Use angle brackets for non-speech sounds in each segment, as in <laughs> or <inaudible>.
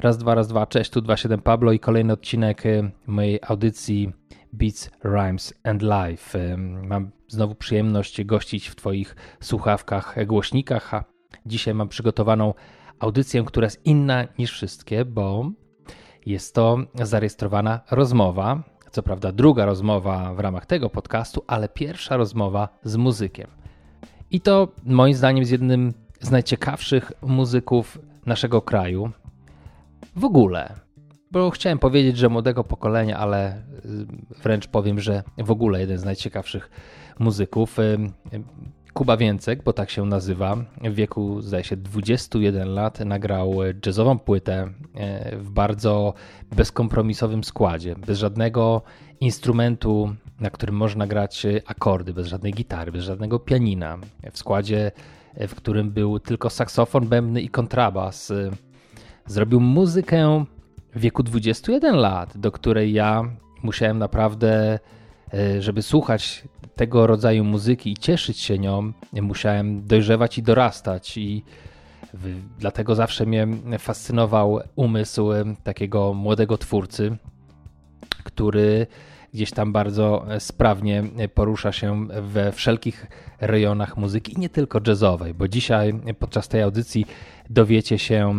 Raz, dwa, raz, dwa, cześć, tu 27 Pablo i kolejny odcinek y, mojej audycji Beats, Rhymes and Life. Y, mam znowu przyjemność gościć w Twoich słuchawkach, głośnikach, a dzisiaj mam przygotowaną audycję, która jest inna niż wszystkie, bo jest to zarejestrowana rozmowa. Co prawda, druga rozmowa w ramach tego podcastu, ale pierwsza rozmowa z muzykiem. I to moim zdaniem z jednym z najciekawszych muzyków naszego kraju, w ogóle. Bo chciałem powiedzieć, że młodego pokolenia, ale y, wręcz powiem, że w ogóle jeden z najciekawszych muzyków. Y, y, Kuba Więcek, bo tak się nazywa, w wieku zdaje się 21 lat nagrał jazzową płytę w bardzo bezkompromisowym składzie, bez żadnego instrumentu, na którym można grać akordy, bez żadnej gitary, bez żadnego pianina. W składzie, w którym był tylko saksofon bębny i kontrabas Zrobił muzykę w wieku 21 lat, do której ja musiałem naprawdę, e, żeby słuchać tego rodzaju muzyki i cieszyć się nią, musiałem dojrzewać i dorastać. I dlatego zawsze mnie fascynował umysł takiego młodego twórcy, który gdzieś tam bardzo sprawnie porusza się we wszelkich rejonach muzyki i nie tylko jazzowej, bo dzisiaj podczas tej audycji dowiecie się,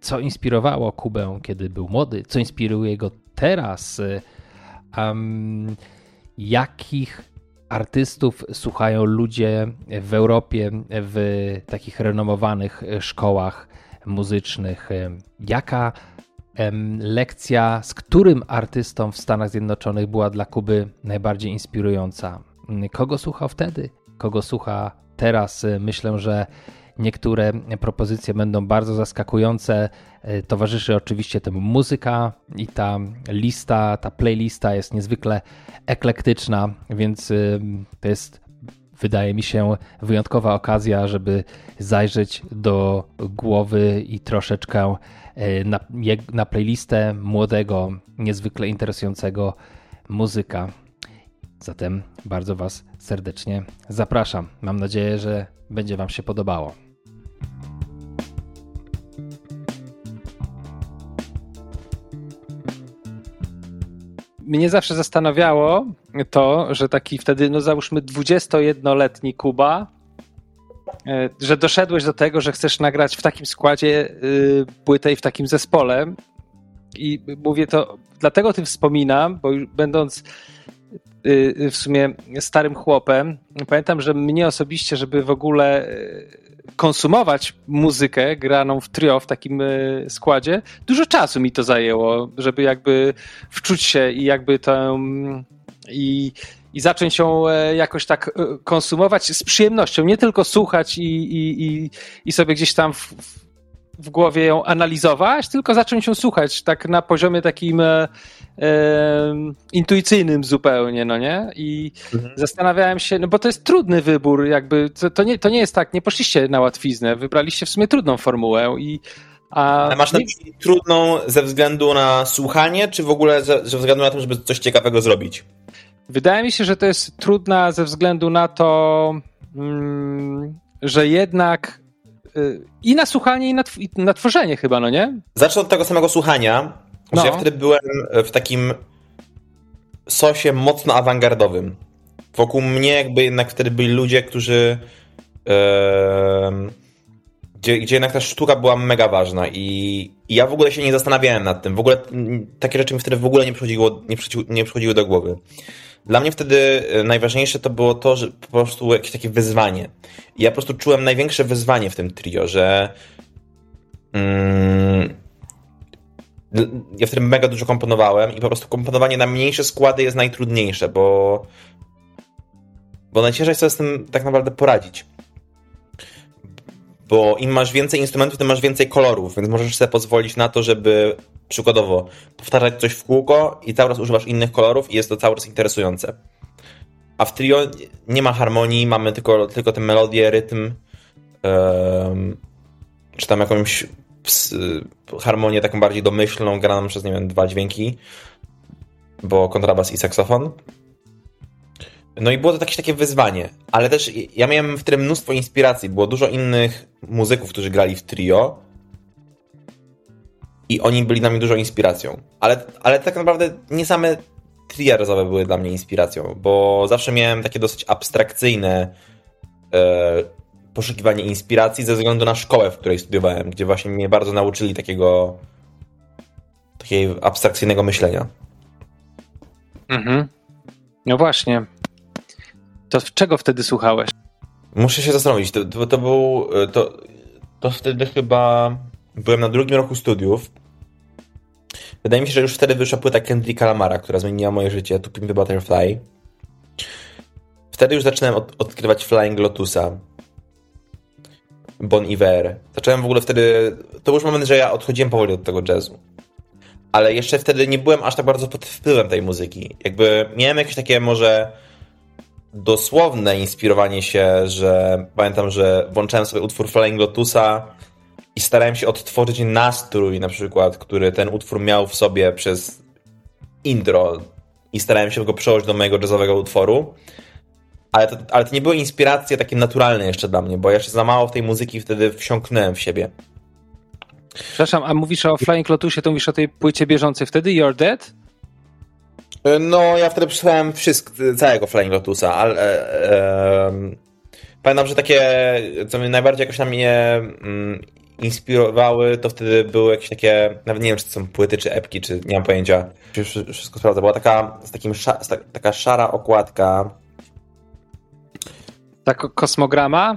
co inspirowało Kubę, kiedy był młody, co inspiruje go teraz, um, jakich artystów słuchają ludzie w Europie, w takich renomowanych szkołach muzycznych, jaka lekcja z którym artystą w Stanach Zjednoczonych była dla Kuby najbardziej inspirująca. Kogo słuchał wtedy? Kogo słucha teraz? Myślę, że niektóre propozycje będą bardzo zaskakujące. Towarzyszy oczywiście temu muzyka i ta lista, ta playlista jest niezwykle eklektyczna, więc to jest wydaje mi się wyjątkowa okazja, żeby zajrzeć do głowy i troszeczkę E, na, na playlistę młodego, niezwykle interesującego muzyka. Zatem bardzo Was serdecznie zapraszam. Mam nadzieję, że będzie Wam się podobało. Mnie zawsze zastanawiało to, że taki wtedy, no załóżmy 21-letni Kuba E, że doszedłeś do tego, że chcesz nagrać w takim składzie y, płytę i w takim zespole. I mówię to, dlatego o tym wspominam, bo będąc w sumie starym chłopem, pamiętam, że mnie osobiście, żeby w ogóle y, konsumować muzykę graną w trio w takim składzie, dużo czasu mi to zajęło, żeby jakby wczuć się i jakby to i i zacząć ją e, jakoś tak e, konsumować z przyjemnością, nie tylko słuchać i, i, i, i sobie gdzieś tam w głowie ją analizować, tylko zacząć ją słuchać tak na poziomie takim e, intuicyjnym zupełnie, no nie? I mhm. zastanawiałem się, no bo to jest trudny wybór, jakby to, to, nie, to nie jest tak, nie poszliście na łatwiznę, wybraliście w sumie trudną formułę i a Ale masz na myśli trudną ze względu na słuchanie, czy w ogóle ze, ze względu na to, żeby coś ciekawego zrobić? Wydaje mi się, że to jest trudna ze względu na to, mm, że jednak i na słuchanie, i na, i na, tworzenie chyba, no nie? Zacznę od tego samego słuchania. No. Ja wtedy byłem w takim sosie mocno awangardowym. Wokół mnie jakby jednak wtedy byli ludzie, którzy gdzie, gdzie jednak ta sztuka była mega ważna i, i, ja w ogóle się nie zastanawiałem nad tym. W ogóle takie rzeczy mi wtedy w ogóle nie przychodziło, nie, nie przychodziły do głowy. Dla mnie wtedy e, najważniejsze to było to, że po prostu jakieś takie wyzwanie. I ja po prostu czułem największe wyzwanie w tym trio, że mm, ja wtedy mega dużo komponowałem i po prostu komponowanie na mniejsze składy jest najtrudniejsze, bo bo najciężej sobie z tym tak naprawdę poradzić. Bo im masz więcej instrumentów, tym masz więcej kolorów, więc możesz sobie pozwolić na to, żeby przykładowo powtarzać coś w kółko i cały czas używasz innych kolorów i jest to cały czas interesujące. A w trio nie ma harmonii, mamy tylko, tylko tę melodię, rytm, um, czy tam jakąś harmonię taką bardziej domyślną, graną przez, nie wiem, dwa dźwięki, bo kontrabas i saksofon. No i było to jakieś takie wyzwanie, ale też ja miałem w tym mnóstwo inspiracji. Było dużo innych muzyków, którzy grali w trio, i oni byli dla mnie dużą inspiracją. Ale, ale tak naprawdę nie same tria jazzowe były dla mnie inspiracją, bo zawsze miałem takie dosyć abstrakcyjne e, poszukiwanie inspiracji ze względu na szkołę, w której studiowałem, gdzie właśnie mnie bardzo nauczyli takiego takiego abstrakcyjnego myślenia. Mhm. No właśnie. To czego wtedy słuchałeś? Muszę się zastanowić. To, to, to był. To, to wtedy chyba byłem na drugim roku studiów. Wydaje mi się, że już wtedy wyszła płyta Kendricka Lamara, która zmieniła moje życie, To Pimp Butterfly. Wtedy już zaczynałem od, odkrywać Flying Lotusa. Bon Iver. Zacząłem w ogóle wtedy. To już moment, że ja odchodziłem powoli od tego jazzu. Ale jeszcze wtedy nie byłem aż tak bardzo pod wpływem tej muzyki. Jakby miałem jakieś takie może dosłowne inspirowanie się, że pamiętam, że włączałem sobie utwór Flying Lotusa i starałem się odtworzyć nastrój na przykład, który ten utwór miał w sobie przez intro i starałem się go przełożyć do mojego jazzowego utworu. Ale to, ale to nie były inspiracje takie naturalne jeszcze dla mnie, bo ja jeszcze za mało w tej muzyki wtedy wsiąknąłem w siebie. Przepraszam, a mówisz o Flying Lotusie, to mówisz o tej płycie bieżącej wtedy, You're Dead? No, ja wtedy przysłałem wszystko, całego Flying Lotusa, ale e, e, pamiętam, że takie, co mnie najbardziej jakoś na mnie mm, inspirowały, to wtedy były jakieś takie, nawet nie wiem, czy to są płyty, czy epki, czy nie mam pojęcia, wszystko sprawdzę, była taka, z takim, z ta, taka szara okładka. Tak, kosmograma?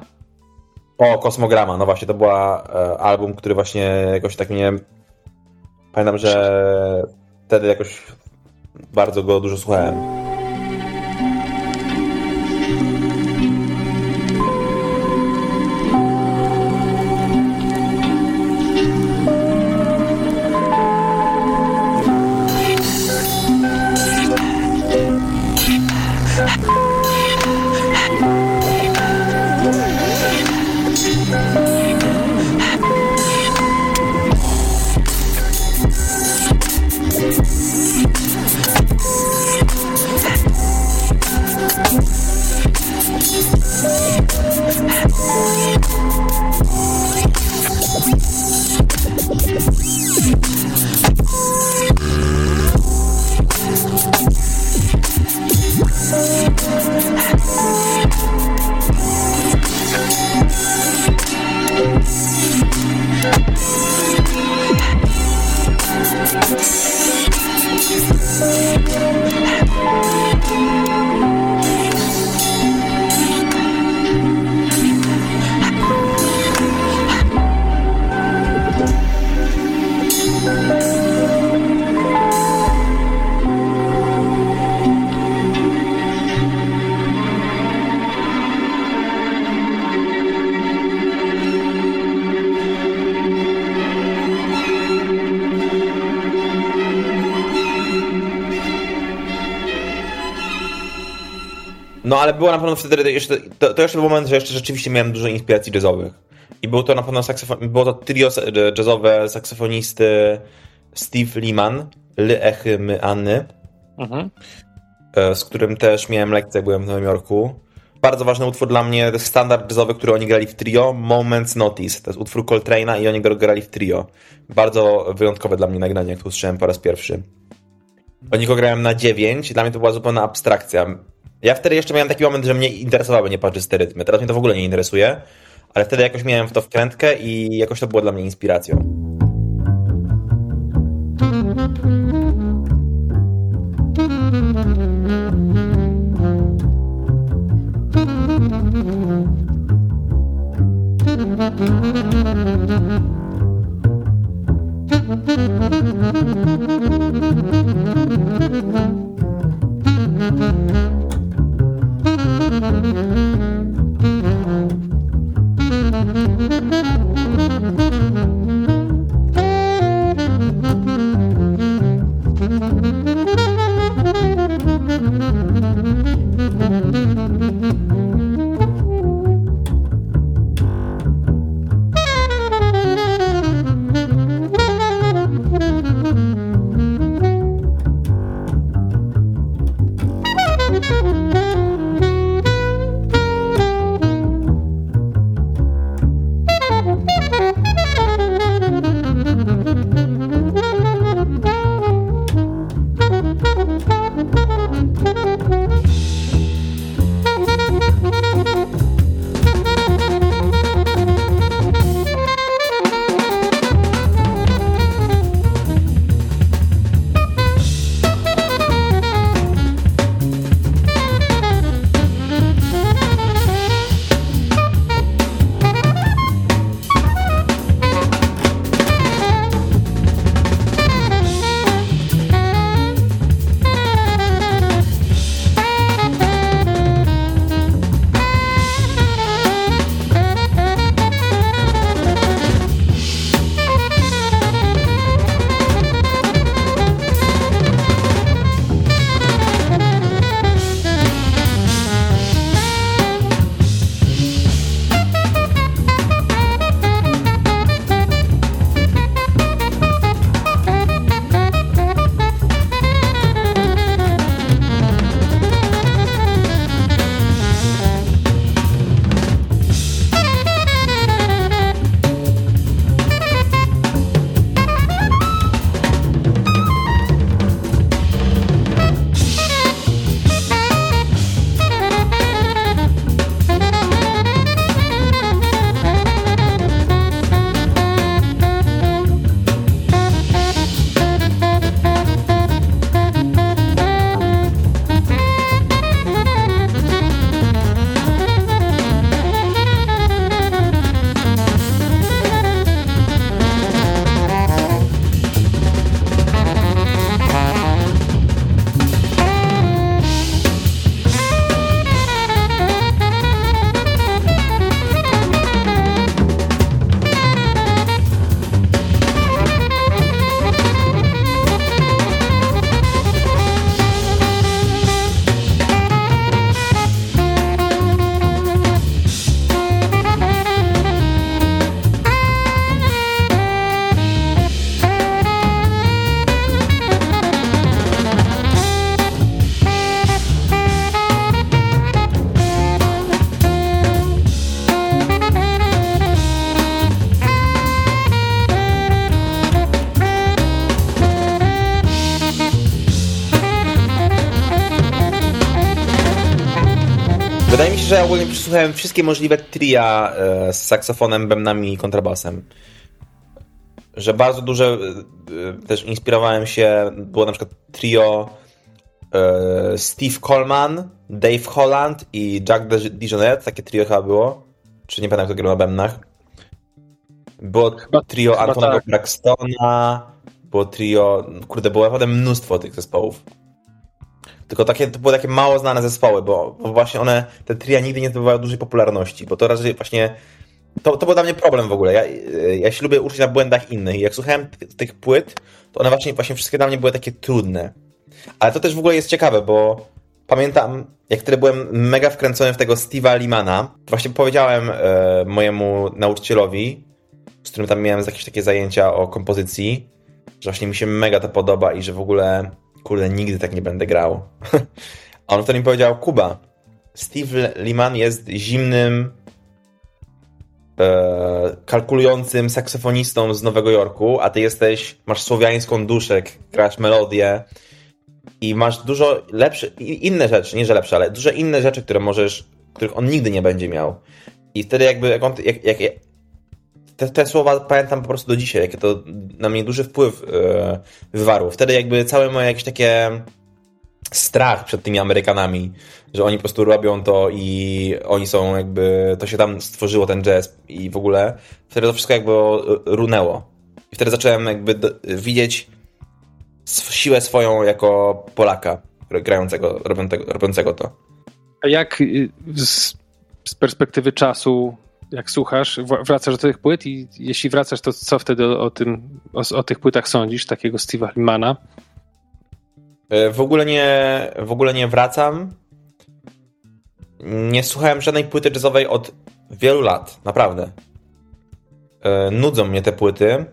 O, Kosmograma, no właśnie, to była e, album, który właśnie jakoś tak mnie, pamiętam, że wtedy jakoś bardzo go dużo słuchałem. Było na pewno wtedy jeszcze, to, to jeszcze był moment, że jeszcze rzeczywiście miałem dużo inspiracji jazzowych. I był to na pewno saksofon, było to trio jazzowe saksofonisty Steve Lehman, Ly Echy My Anny, mhm. E, z którym też miałem lekcję, byłem w Nowym Jorku. Bardzo ważny utwór dla mnie, to jest standard jazzowy, który oni grali w trio, Moments Notice. To jest utwór Coltrane'a i oni go grali w trio. Bardzo wyjątkowe dla mnie nagranie, jak to usłyszałem po raz pierwszy. Oni go grałem na 9, dla mnie to była zupełna abstrakcja ja wtedy jeszcze miałem taki moment, że mnie interesowały nieparzyste rytmy. Teraz mnie to w ogóle nie interesuje, ale wtedy jakoś miałem w to wkrętkę i jakoś to było dla mnie inspiracją. Że ogólnie przesłuchałem wszystkie możliwe tria e, z saksofonem, bębnami i kontrabasem. Że bardzo duże e, też inspirowałem się, było na przykład trio e, Steve Coleman, Dave Holland i Jack DeJohnette, takie trio chyba było. Czy nie pamiętam, kto grał na bębnach. Było Chyba- trio chyba Antonego tak. Braxtona, było trio, kurde, było naprawdę mnóstwo tych zespołów. Tylko takie, to były takie mało znane zespoły, bo, bo właśnie one, te tria nigdy nie zdobywały dużej popularności, bo to raczej właśnie, to, to był dla mnie problem w ogóle. Ja, ja się lubię uczyć na błędach innych i jak słuchałem tych, tych płyt, to one właśnie, właśnie wszystkie dla mnie były takie trudne. Ale to też w ogóle jest ciekawe, bo pamiętam, jak wtedy byłem mega wkręcony w tego Steve'a Limana, właśnie powiedziałem e, mojemu nauczycielowi, z którym tam miałem jakieś takie zajęcia o kompozycji, że właśnie mi się mega to podoba i że w ogóle, kurde, nigdy tak nie będę grał. <laughs> A on wtedy mi powiedział, Kuba, Steve Liman jest zimnym, e, kalkulującym saksofonistą z Nowego Jorku, a ty jesteś, masz słowiańską duszę, grasz melodię i masz dużo lepsze, inne rzeczy, nie że lepsze, ale dużo inne rzeczy, które możesz, których on nigdy nie będzie miał. I wtedy jakby, jak on, jak, jak te, te słowa pamiętam po prostu do dzisiaj, jakie to na mnie duży wpływ e, wywarło. Wtedy jakby całe moje jakieś takie strach przed tymi Amerykanami, że oni po prostu robią to i oni są jakby, to się tam stworzyło ten jazz i w ogóle, wtedy to wszystko jakby runęło. I wtedy zacząłem jakby do, widzieć siłę swoją jako Polaka grającego, robiącego, robiącego to. A jak y, z, z perspektywy czasu, jak słuchasz, wracasz do tych płyt i jeśli wracasz, to co wtedy o, tym, o, o tych płytach sądzisz, takiego Steve'a Limana? E, W ogóle nie, w ogóle nie wracam. Nie słuchałem żadnej płyty jazzowej od wielu lat, naprawdę. E, Nudzą mnie te płyty.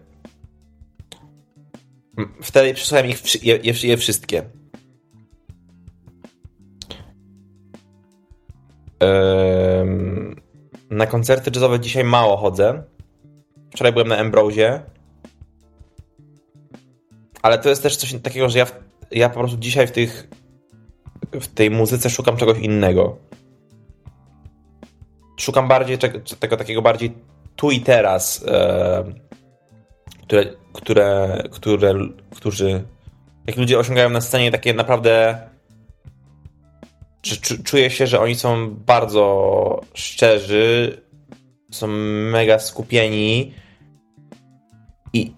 Wtedy przesłuchałem ich je, je, wszystkie. Em, Na koncerty jazzowe dzisiaj mało chodzę. Wczoraj byłem na Ambrosie. Ale to jest też coś takiego, że ja, ja po prostu dzisiaj w tych w tej muzyce szukam czegoś innego. Szukam bardziej tego takiego bardziej tu i teraz, e, które, które, które, którzy, jak ludzie osiągają na scenie takie naprawdę czuję się, że oni są bardzo szczerzy, są mega skupieni i,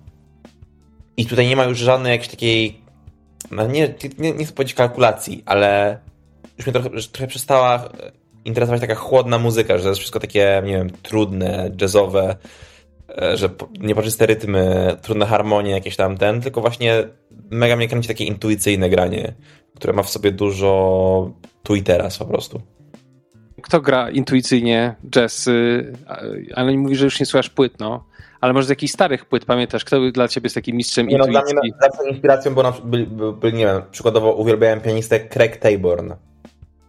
i tutaj nie ma już żadnej jakiejś takiej no nie, nie, nie chcę powiedzieć kalkulacji, ale już mnie trochę, trochę przestała interesować taka chłodna muzyka, że to jest wszystko takie, nie wiem, trudne, jazzowe, że po- niepoczyste rytmy, trudne harmonie jakieś tam ten, tylko właśnie mega mnie kręci takie intuicyjne granie, które ma w sobie dużo tu i teraz po prostu. Kto gra intuicyjnie jazz, y, ale nie mówi, że już nie słuchasz płyt, no. Ale może z jakichś starych płyt pamiętasz, kto był dla ciebie jest takim mistrzem Nie no, dla mnie zawsze inspiracją był, na, nie wiem, przykładowo uwielbiałem pianistę Craig Taborn.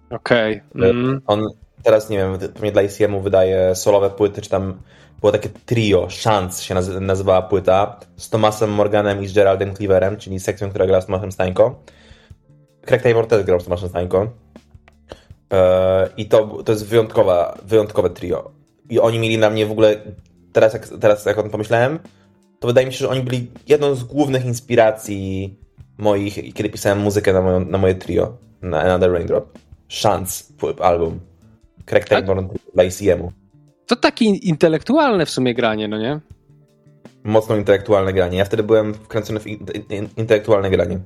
Okej. Mm. On teraz, nie wiem, pewnie dla ICM-u wydaje solowe płyty, czy tam było takie trio, Chance się nazy- nazywała płyta, z Thomasem Morganem i Geraldem Cleaverem, czyli sekcją, która gra z Tomasem Stańko. Craig Taylor też grał z Tomasem Stańko. Eee, I to, to jest wyjątkowa, wyjątkowe trio. I oni mieli na mnie w ogóle, teraz jak, teraz jak o tym pomyślałem, to wydaje mi się, że oni byli jedną z głównych inspiracji moich, kiedy pisałem muzykę na, moją, na moje trio, na Another Raindrop. Chance, płyt- album. Craig Taborn dla ICM-u. To takie intelektualne w sumie granie, no nie? Mocno intelektualne granie. Ja wtedy byłem wkręcony w in, in, intelektualne granie.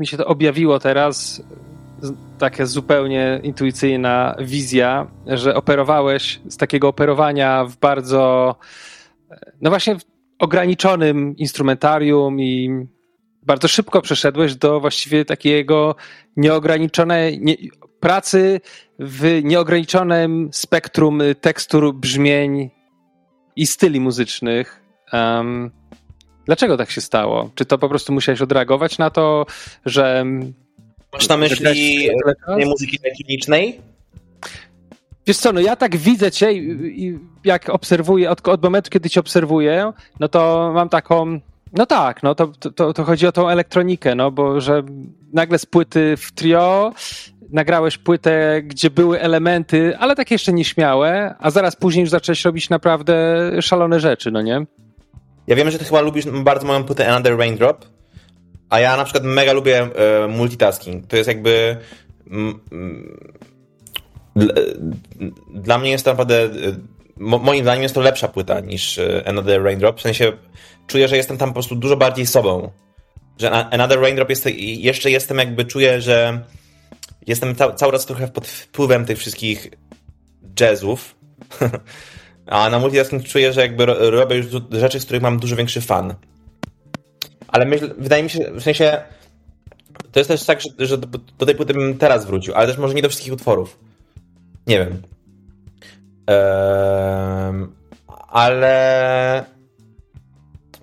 Mi się to objawiło teraz, taka zupełnie intuicyjna wizja, że operowałeś z takiego operowania w bardzo, no właśnie ograniczonym instrumentarium i bardzo szybko przeszedłeś do właściwie takiego nieograniczonej nie, pracy w nieograniczonym spektrum tekstur, brzmień i styli muzycznych. Um, Dlaczego tak się stało? Czy to po prostu musiałeś odreagować na to, że. Masz na myśli muzyki elektronicznej? Wiesz co, no ja tak widzę cię i jak obserwuję, od, od momentu, kiedy cię obserwuję, no to mam taką. No tak, no to, to, to chodzi o tą elektronikę, no bo że nagle z płyty w trio nagrałeś płytę, gdzie były elementy, ale takie jeszcze nieśmiałe, a zaraz później już zacząłeś robić naprawdę szalone rzeczy, no nie? Ja wiem, że ty chyba lubisz bardzo moją płytę Another Raindrop, a ja na przykład mega lubię e, multitasking. To jest jakby... Mm, dla, dla mnie jest to naprawdę... E, moim zdaniem jest to lepsza płyta niż e, Another Raindrop. W sensie czuję, że jestem tam po prostu dużo bardziej sobą. Że Another Raindrop jest, jeszcze jestem jakby, czuję, że jestem cały czas trochę pod wpływem tych wszystkich jazzów. <laughs> A na multitasking czuję, że jakby robię już rzeczy, z których mam dużo większy fan. Ale myśl, wydaje mi się, w sensie to jest też tak, że, że do, tej płyty bym teraz wrócił, ale też może nie do wszystkich utworów. Nie wiem. Eee, ale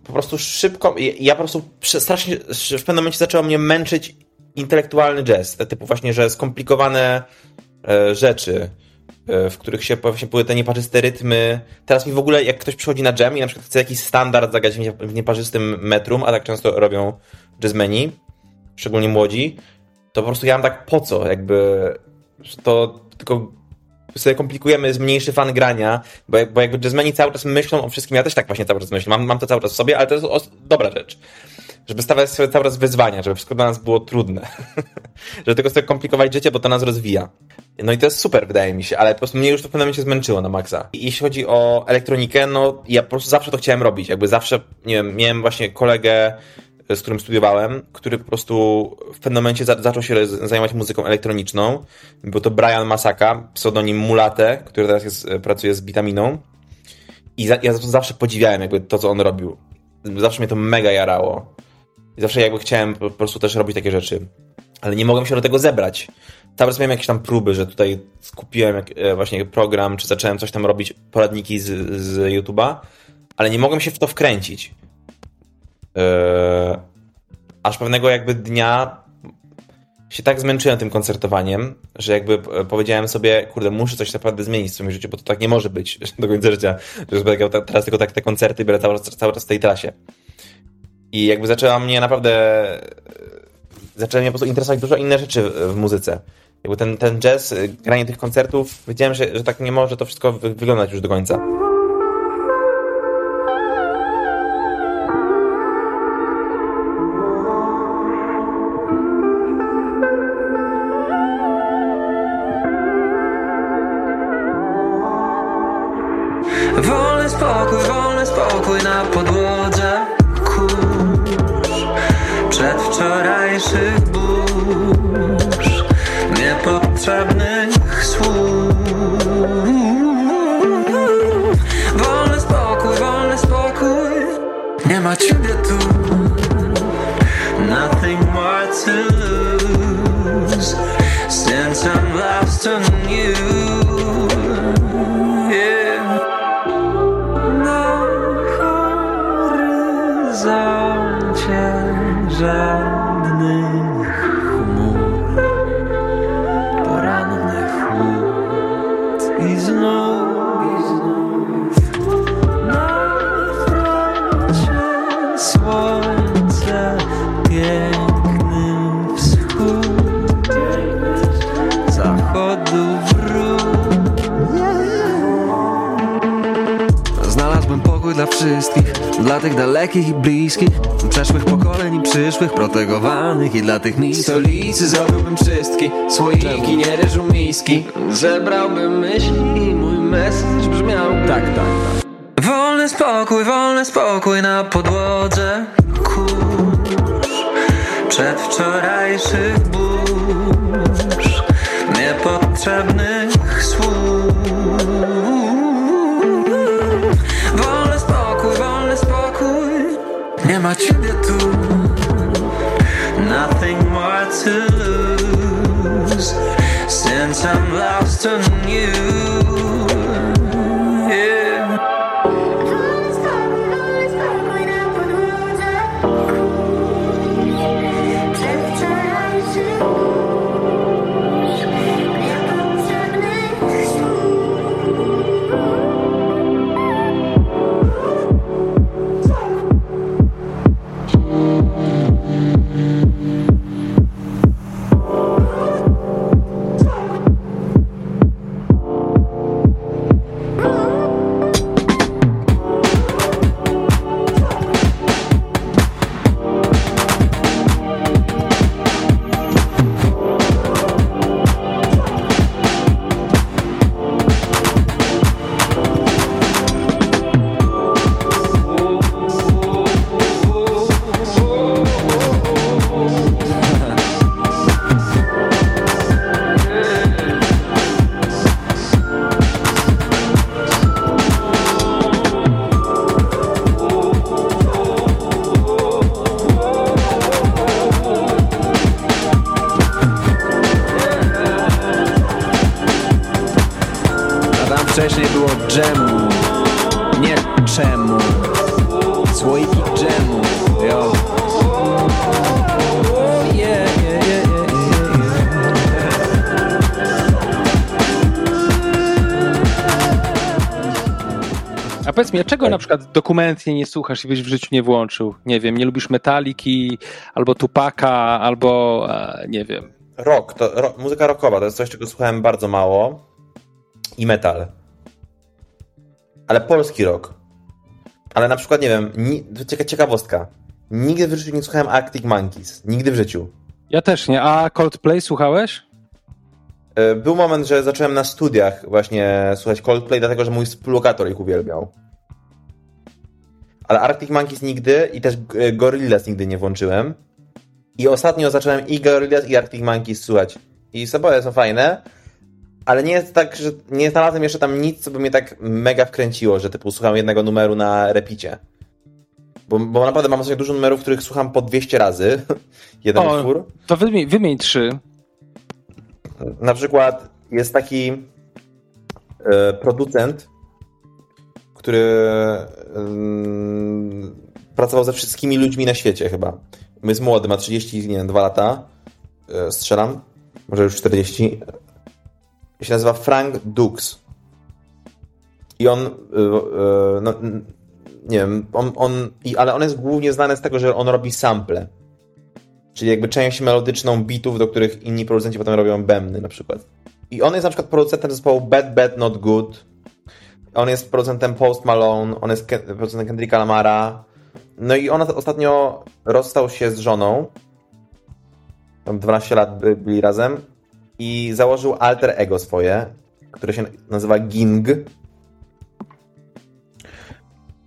po prostu szybko, ja po prostu strasznie, w pewnym momencie zaczęło mnie męczyć intelektualny jazz, te typu właśnie, że skomplikowane e, rzeczy, w których się właśnie były te nieparzyste rytmy. Teraz mi w ogóle, jak ktoś przychodzi na jam i na przykład chce jakiś standard zagrać w nieparzystym metrum, a tak często robią jazzmeni, szczególnie młodzi, to po prostu ja mam tak po co, jakby to tylko sobie komplikujemy, jest mniejszy fan grania, bo, bo jakby jazzmeni cały czas myślą o wszystkim, ja też tak właśnie cały czas myślę, mam, mam to cały czas w sobie, ale to jest dobra rzecz. Żeby stawiać sobie cały czas wyzwania, żeby wszystko dla nas było trudne. <laughs> żeby tylko sobie komplikować życie, bo to nas rozwija. No i to jest super, wydaje mi się, ale po prostu mnie już to w pewnym momencie zmęczyło na maksa. I jeśli chodzi o elektronikę, no ja po prostu zawsze to chciałem robić. Jakby zawsze, nie wiem, miałem właśnie kolegę, z którym studiowałem, który po prostu w pewnym momencie za zaczął się zajmować muzyką elektroniczną. Był to Brian Masaka, pseudonim Mulate, który teraz jest, pracuje z Bitaminą. I za ja zawsze podziwiałem jakby to, co on robił. Zawsze mnie to mega jarało. I zawsze jakby chciałem po prostu też robić takie rzeczy. Ale nie mogłem się do tego zebrać. Cały czas miałem jakieś tam próby, że tutaj skupiłem e, właśnie program, czy zacząłem coś tam robić, poradniki z, z YouTube'a, ale nie mogłem się w to wkręcić. Yy, aż pewnego jakby dnia się tak zmęczyłem tym koncertowaniem, że jakby powiedziałem sobie, kurde, muszę coś naprawdę zmienić w swoim życiu, bo to tak nie może być <laughs> do końca życia, że będę teraz tylko tak te koncerty i będę cały, cały czas w tej trasie. I jakby zaczęła mnie naprawdę zaczęły mnie po prostu interesować dużo inne rzeczy w muzyce. Jakby ten, ten jazz, granie tych koncertów, wiedziałem, że, że tak nie może to wszystko wyglądać już do końca. Wolny spokój, wolny spokój na podłodze przedwczorajszych burz Niepotrzebnych słów. Wolny spokój, wolny spokój. Nie ma ciebie tu. Nothing more to lose Since I'm lost on you dla wszystkich Dla tych dalekich i bliskich Przeszłych pokoleń i przyszłych, protegowanych I dla tych miejsc stolicy zrobiłbym czystki Słoiki, nie ryżu miski. Zebrałbym myśli i mój message brzmiał Tak, tak, tak. Wolny spokój, wolny spokój na podłodze. Kurz Przedwczorajszych burz Niepotrzebnych lost przykład dokumentnie nie słuchasz i byś w życiu nie włączył? Nie wiem, nie lubisz Metaliki, albo Tupaka, albo e, nie wiem. Rock, to ro muzyka rockowa to jest coś, czego słuchałem bardzo mało. i metal. Ale polski rock. Ale na przykład, nie wiem, ni- cieka- ciekawostka. Nigdy w życiu nie słuchałem Arctic Monkeys. Nigdy w życiu. Ja też nie. A Coldplay słuchałeś? E, Był moment, że zacząłem na studiach właśnie słuchać Coldplay, dlatego że mój współlokator ich uwielbiał. Ale Arctic Monkeys nigdy i też e, Gorillaz nigdy nie włączyłem. I ostatnio zacząłem i Gorillaz i Arctic Monkeys słuchać. I sobie są fajne, ale nie jest tak, że nie znalazłem jeszcze tam nic, co by mnie tak mega wkręciło, że typu słucham jednego numeru na repicie. Bo, bo naprawdę mam dużo numerów, których słucham po 200 razy. <laughs> Jeden O. utwór. To wymień, wymień trzy. Na przykład jest taki e, producent, który pracował ze wszystkimi ludźmi na świecie chyba. Jest młody, ma 30, nie wiem, 2 lata. E, strzelam. Może już 40. się nazywa Frank Dux. I on, e, e, no, nie wiem, on, on, ale on jest głównie znany z tego, że on robi sample. Czyli jakby część melodyczną bitów, do których inni producenci potem robią bębny na przykład. I on jest na przykład producentem zespołu Bad Bad Not Good. On jest producentem Post Malone, on jest producentem Kendricka Lamara. No i on ostatnio rozstał się z żoną. Tam 12 lat by, byli razem. I założył alter ego swoje, które się nazywa Ging.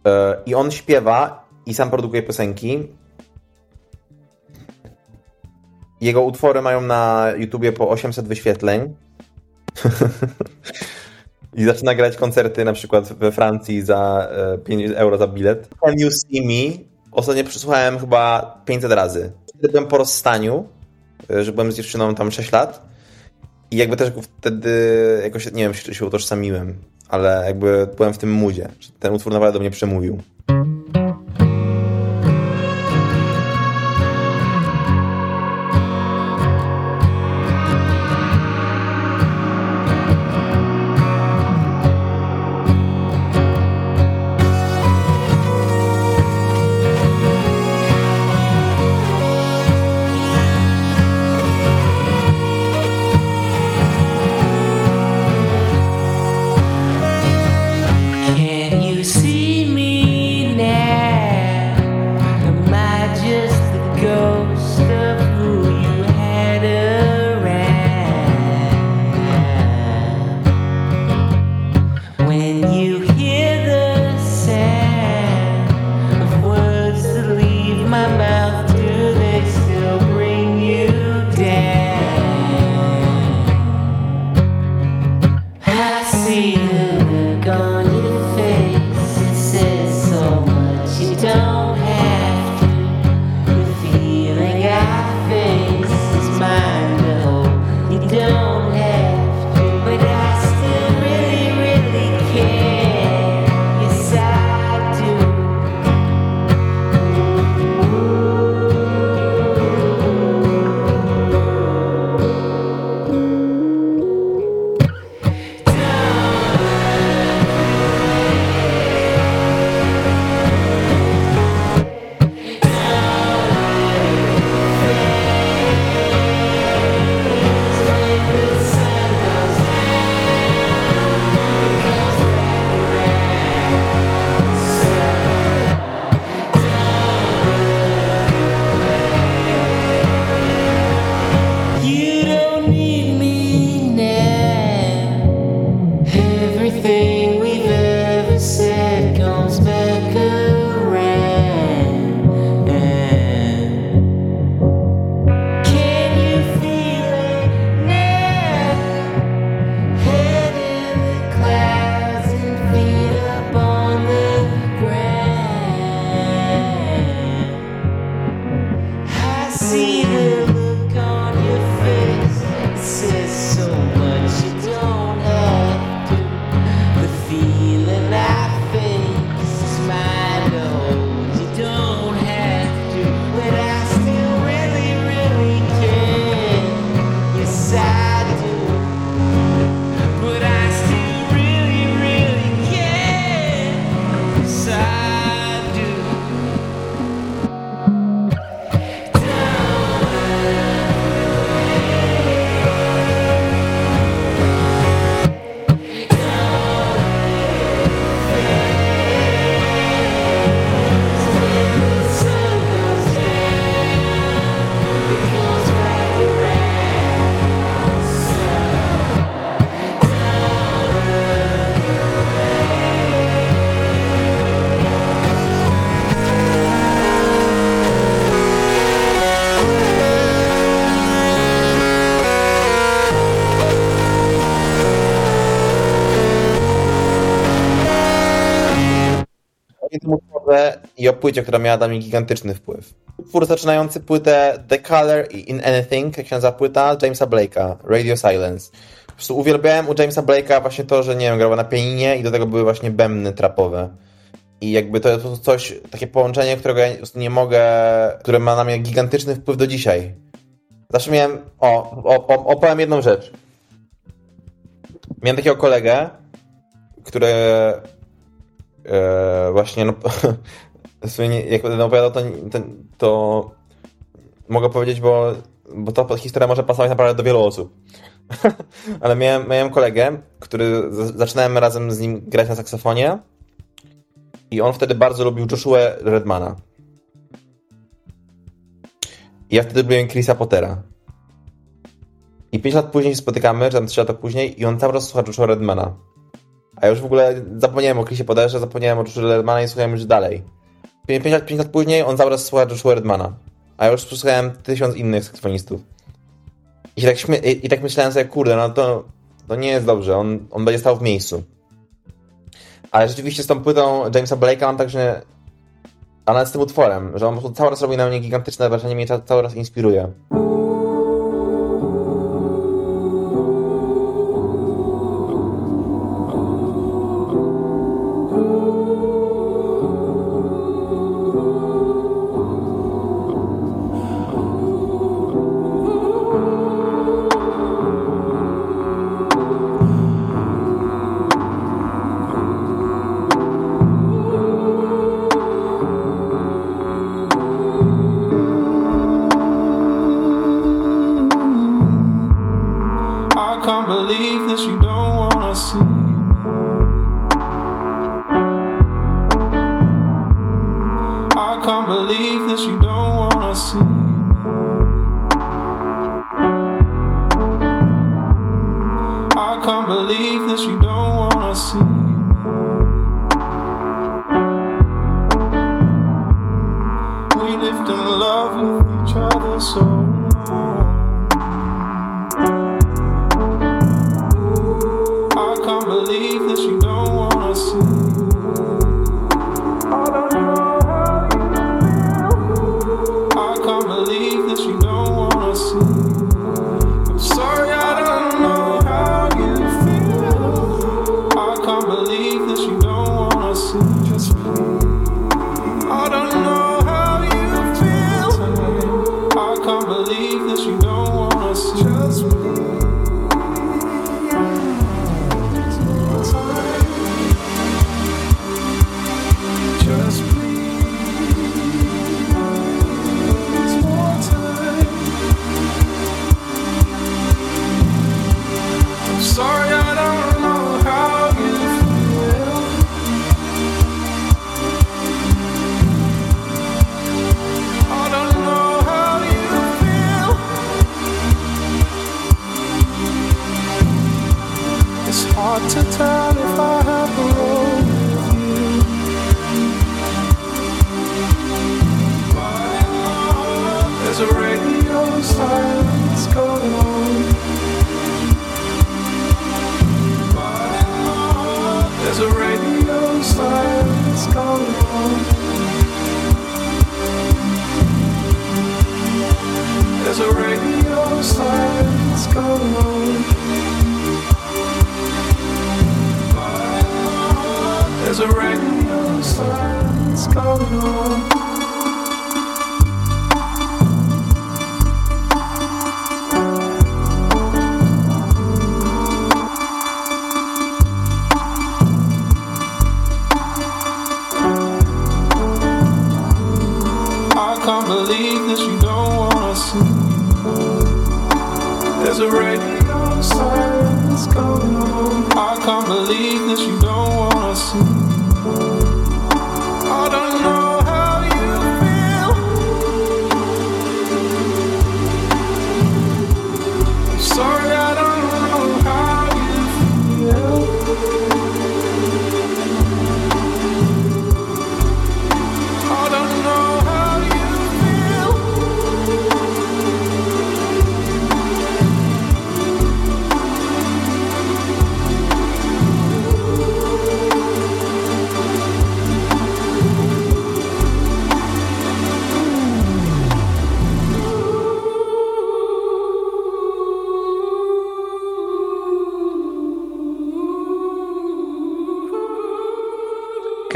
E, I on śpiewa i sam produkuje piosenki. Jego utwory mają na YouTubie po 800 wyświetleń. <laughs> I zaczyna grać koncerty na przykład we Francji za e, 5 euro za bilet. Can You See Me? Ostatnio przesłuchałem chyba 500 razy. Wtedy byłem po rozstaniu, e, że byłem z dziewczyną tam 6 lat. I jakby też wtedy jakoś, nie wiem, się utożsamiłem, ale jakby byłem w tym moodzie. Ten utwór naprawdę do mnie przemówił. I o płycie, która miała dla mnie gigantyczny wpływ. Utwór zaczynający płytę The Color in Anything, jak się nazywa płyta, Jamesa Blake'a, Radio Silence. Po prostu uwielbiałem u Jamesa Blake'a właśnie to, że nie wiem, grał na pianinie i do tego były właśnie bębny trapowe. I jakby to jest coś, takie połączenie, którego ja nie mogę, które ma na mnie gigantyczny wpływ do dzisiaj. Zawsze miałem, o, o, o opowiem jedną rzecz. Miałem takiego kolegę, który e, właśnie, no, <laughs> sumie jak będę opowiadał, to, to, to mogę powiedzieć, bo, bo ta historia może pasować naprawdę do wielu osób. <laughs> Ale miałem, miałem kolegę, który zaczynałem razem z nim grać na saksofonie i on wtedy bardzo lubił Joshua Redmana. I ja wtedy lubiłem Chrisa Pottera. I 5 lat później się spotykamy, czy tam 3 lata później, i on cały czas słucha Joshua Redmana. A ja już w ogóle zapomniałem o Chrisie Potterze, zapomniałem o Joshua Redmana i słuchałem już dalej. 5 lat, 5 lat później on czas słucha Joshua Redmana. A ja już posłuchałem tysiąc innych saksofonistów. I tak, i, I tak myślałem sobie, kurde, no to, to nie jest dobrze, on, on będzie stał w miejscu. Ale rzeczywiście z tą płytą Jamesa Blake'a mam także a nawet z tym utworem, że on po prostu cały raz robi na mnie gigantyczne wrażenie, mnie ca- cały raz inspiruje. Radio silence going on. There's a radio silence going on. There's a radio silence going on. There's a radio silence going on.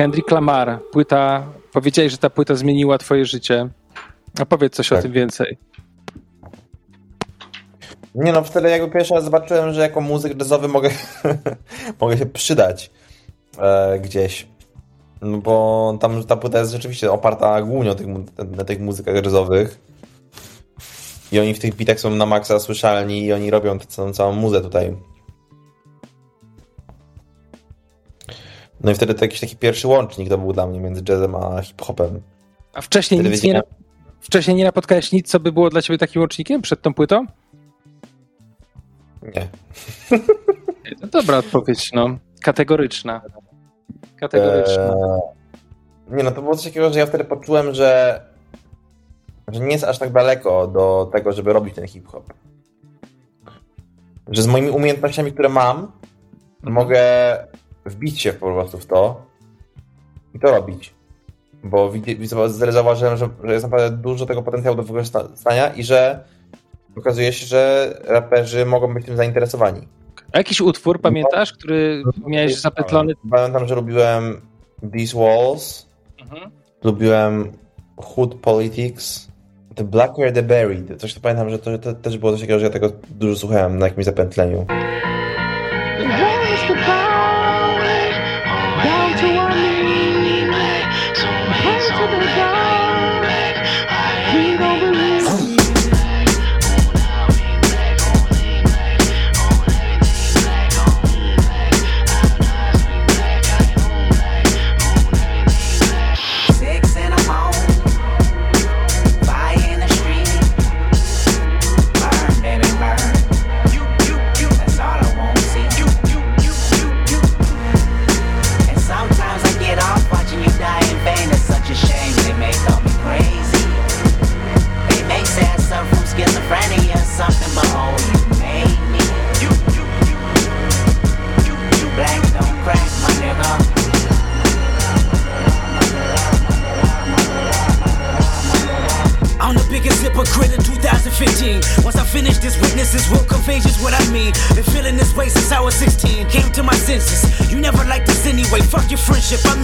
Kendrick Lamar. Płyta, powiedziałeś, że ta płyta zmieniła twoje życie. A powiedz coś o Tak. tym więcej. Nie no, wtedy jakby pierwszy raz zobaczyłem, że jako muzyk jazzowy mogę, <laughs> mogę się przydać e, gdzieś. No bo tam ta płyta jest rzeczywiście oparta głównie o tych, na tych muzykach jazzowych. I oni w tych bitach są na maksa słyszalni i oni robią tę całą, całą muzę tutaj. No i wtedy to jakiś taki pierwszy łącznik to był dla mnie między jazzem a hip-hopem. A wcześniej Wtedy nic nie, wcześniej nie napotkałeś nic, co by było dla ciebie takim łącznikiem przed tą płytą? Nie. To <laughs> dobra odpowiedź, no. Kategoryczna. Kategoryczna. Eee, nie no, to było coś takiego, że ja wtedy poczułem, że, że nie jest aż tak daleko do tego, żeby robić ten hip-hop. Że z moimi umiejętnościami, które mam, mogę wbić się po prostu w to i to robić. Bo zauważyłem, że, że jest naprawdę dużo tego potencjału do wykorzystania i że okazuje się, że raperzy mogą być tym zainteresowani. A jakiś utwór pamiętasz, który miałeś zapetlony? Pamiętam, że lubiłem These Walls, Mhm. lubiłem Hood Politics, The Blacker the Berry. Coś to pamiętam, że to, to też było coś takiego, że ja tego dużo słuchałem na jakimś zapętleniu.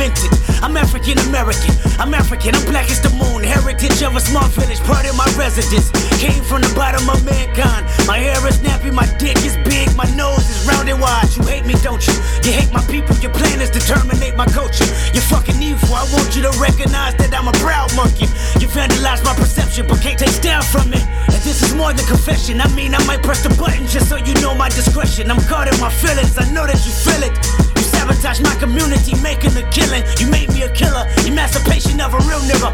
Friendship, I meant it. I'm African American. I'm African. I'm black as the moon. Heritage of a small village, part of my residence. Came from the bottom of mankind. My hair is nappy, my dick is big, my nose is round and wide. You hate me, don't you? You hate my people. Your plan is to terminate my culture. You're fucking evil. I want you to recognize that I'm a proud monkey. You vandalize my perception, but can't take down from it. And this is more than confession. I mean, I might press the button just so you know my discretion. I'm guarding my feelings. I know that you feel it. Sabotage my community, making a killing. You made me a killer. Emancipation of a real nigga.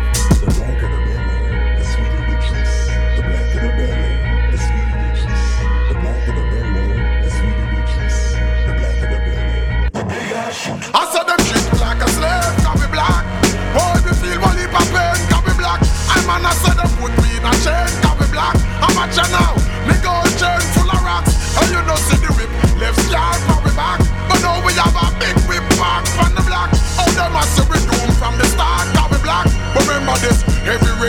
I saw them treat me like a slave, can be black. Boy, me feel one heap of pain, can be black. I man, I said them put me in a chain, can be black. I'm a now, me gold chain full of rocks. And you know see the whip, left scar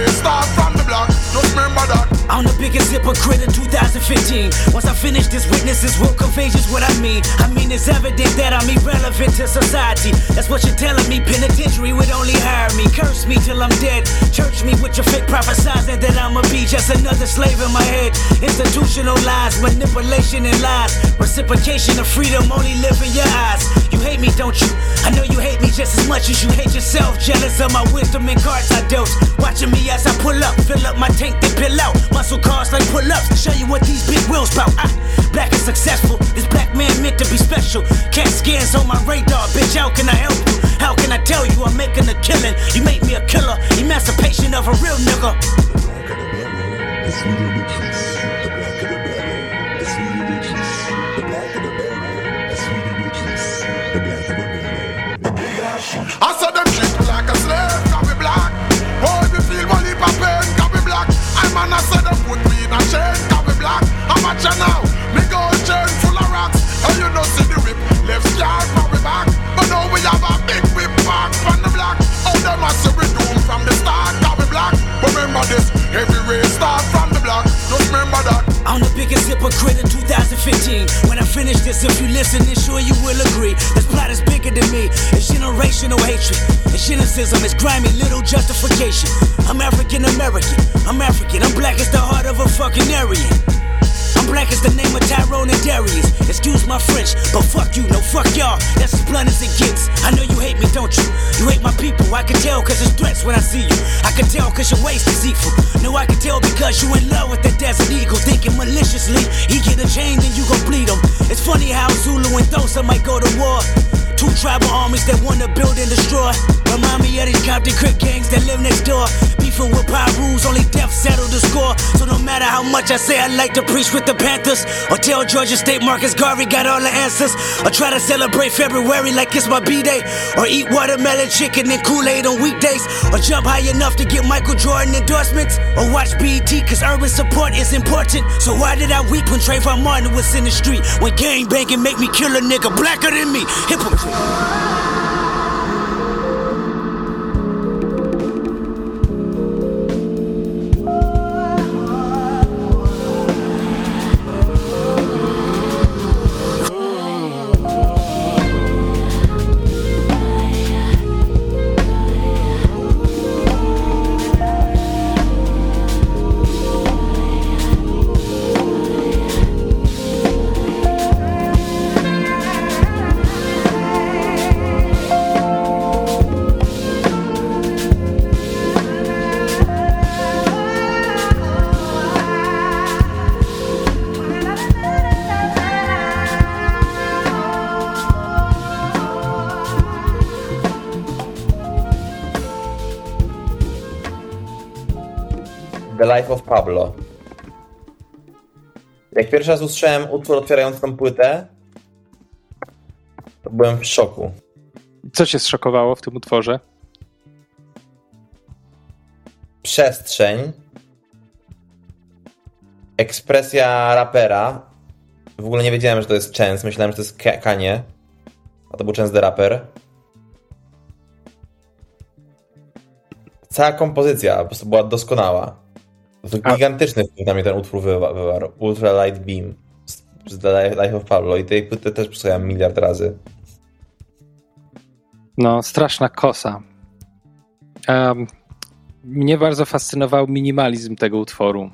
from the black. Just remember that. I'm the biggest hypocrite in 2015. Once I finish this, witnesses will contagious what I mean. I mean, it's evident that I'm irrelevant to society. That's what you're telling me. Penitentiary would only hire me. Curse me till I'm dead. Church me with your fake prophesizing that I'ma be just another slave in my head. Institutional lies, manipulation and lies. Reciprocation of freedom only live in your eyes. Hate me, don't you? I know you hate me just as much as you hate yourself. Jealous of my wisdom and cards I dealt. Watching me as I pull up, fill up my tank, then pill out. Muscle cars like pull ups. Show you what these big wheels bout. I, black and successful. This black man meant to be special. Cat scans on my radar, bitch. How can I help you? How can I tell you I'm making a killing? You made me a killer. Emancipation of a real nigga. Slave, can be black. Boy, me feel one heap of pain, can be black. I man, I said them put me in a chain, can be black. I'm a now, me gold chain full of rocks. And you know see the whip, left scar for we back. But now we have a big whip back from the black. Oh, them a see we doom from the start, can be black. Remember this, every race start I'm the biggest hypocrite in 2015. When I finish this, if you listen, then sure you will agree. This plot is bigger than me. It's generational hatred. And cynicism is grimy little justification. I'm African American. I'm African. I'm black as the heart of a fucking Aryan. Black is the name of Tyrone and Darius. Excuse my French, but fuck you, no fuck y'all. That's as blunt as it gets. I know you hate me, don't you? You hate my people, I can tell cause it's threats when I see you. I can tell cause your waist is equal. No, I can tell because you in love with the desert eagle. Thinking maliciously, he get a chain, then you gon' bleed him. It's funny how Zulu and Thosa might go to war. Two tribal armies that wanna build and destroy. Remind me of these Compton Crip gangs that live next door. Beefing with power rules, only death settled the score. So no matter how much I say I like to preach with the Panthers, or tell Georgia State Marcus Garvey got all the answers, or try to celebrate February like it's my B day, or eat watermelon chicken and Kool Aid on weekdays, or jump high enough to get Michael Jordan endorsements, or watch BET cause urban support is important. So why did I weep when Trayvon Martin was in the street? When gang banging make me kill a nigga blacker than me? Hypocrite. The Life of Pablo. Jak pierwszy raz usłyszałem utwór otwierający tą płytę, to byłem w szoku. Co cię zszokowało w tym utworze? Przestrzeń, ekspresja rapera. W ogóle nie wiedziałem, że to jest Chance. Myślałem, że to jest Ka- Kanye. A to był Chance the Rapper. Cała kompozycja po prostu była doskonała. To A- gigantyczny wpływ na mnie ten utwór wywa- wywarł. Ultra Light Beam z, The Life of Pablo. I tej płyty też przesłuchałem miliard razy. No, straszna kosa. Em, mnie bardzo fascynował minimalizm tego utworu.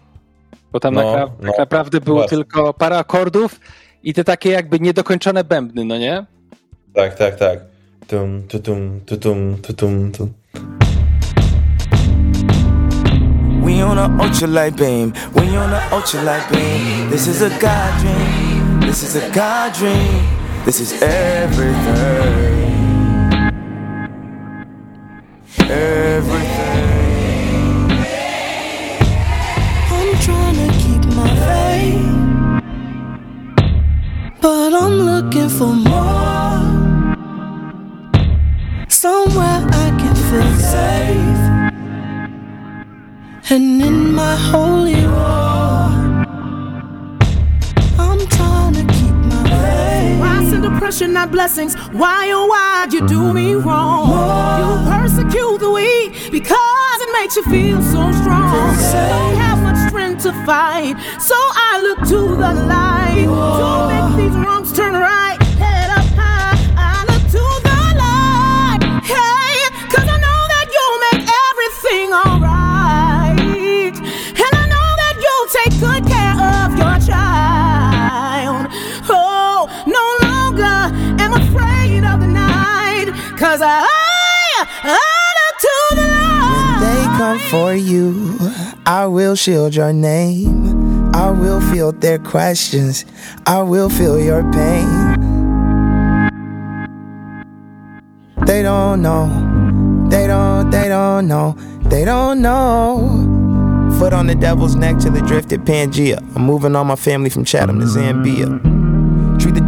Bo tam No, napra- no, tak naprawdę było właśnie. tylko parę akordów i te takie jakby niedokończone bębny, no nie? Tak, tak, tak. Tum, tu, tum, tu, tum, tu, tum, tum. We on a ultralight beam. We on a ultralight beam. This is a God dream. This is a God dream. This is everything. Everything. I'm trying to keep my faith, but I'm looking for more. Somewhere I can feel safe, and in my holy war, I'm trying to keep my faith. Why send depression, not blessings? Why, oh, why you do me wrong? You persecute the weak because it makes you feel so strong. Don't have much strength to fight, so I look to the light to make these wrongs turn right. Cause I, to the light. They come for you. I will shield your name. I will field their questions. I will feel your pain. They don't know. They don't, they don't know. They don't know. Foot on the devil's neck till it drifted Pangea. I'm moving all my family from Chatham to Zambia.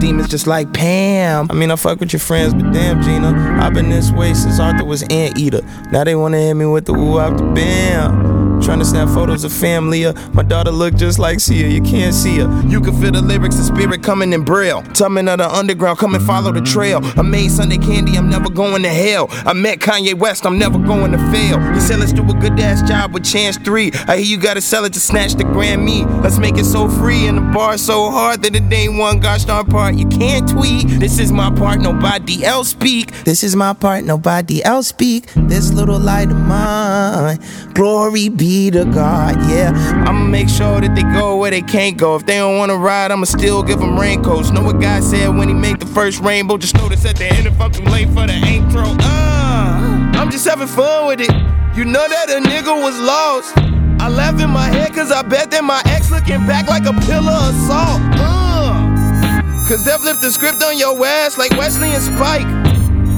Demons just like Pam. I mean, I fuck with your friends, but damn, Gina. I've been this way since Arthur was Anteater. Now they wanna hit me with the woo the bam. Trying to snap photos of family. Uh, my daughter look just like Sia. You can't see her. You can feel the lyrics, the spirit coming in braille. Tumbling of the underground, come and follow the trail. I made Sunday candy, I'm never going to hell. I met Kanye West, I'm never going to fail. You said let's do a good ass job with Chance 3. I hear you gotta sell it to snatch the Grammy. Let's make it so free and the bar so hard that it ain't one gosh darn part. You can't tweet. This is my part, nobody else speak. This is my part, nobody else speak. This little light of mine. Glory be to God, yeah. I'ma make sure that they go where they can't go. If they don't wanna ride, I'ma still give them raincoats. Know what God said when he made the first rainbow? Just notice at the end if I'm too late for the intro. Uh, I'm just having fun with it. You know that a nigga was lost. I laugh in my head cause I bet that my ex looking back like a pillar of salt. Uh, cause they flipped the script on your ass like Wesley and Spike.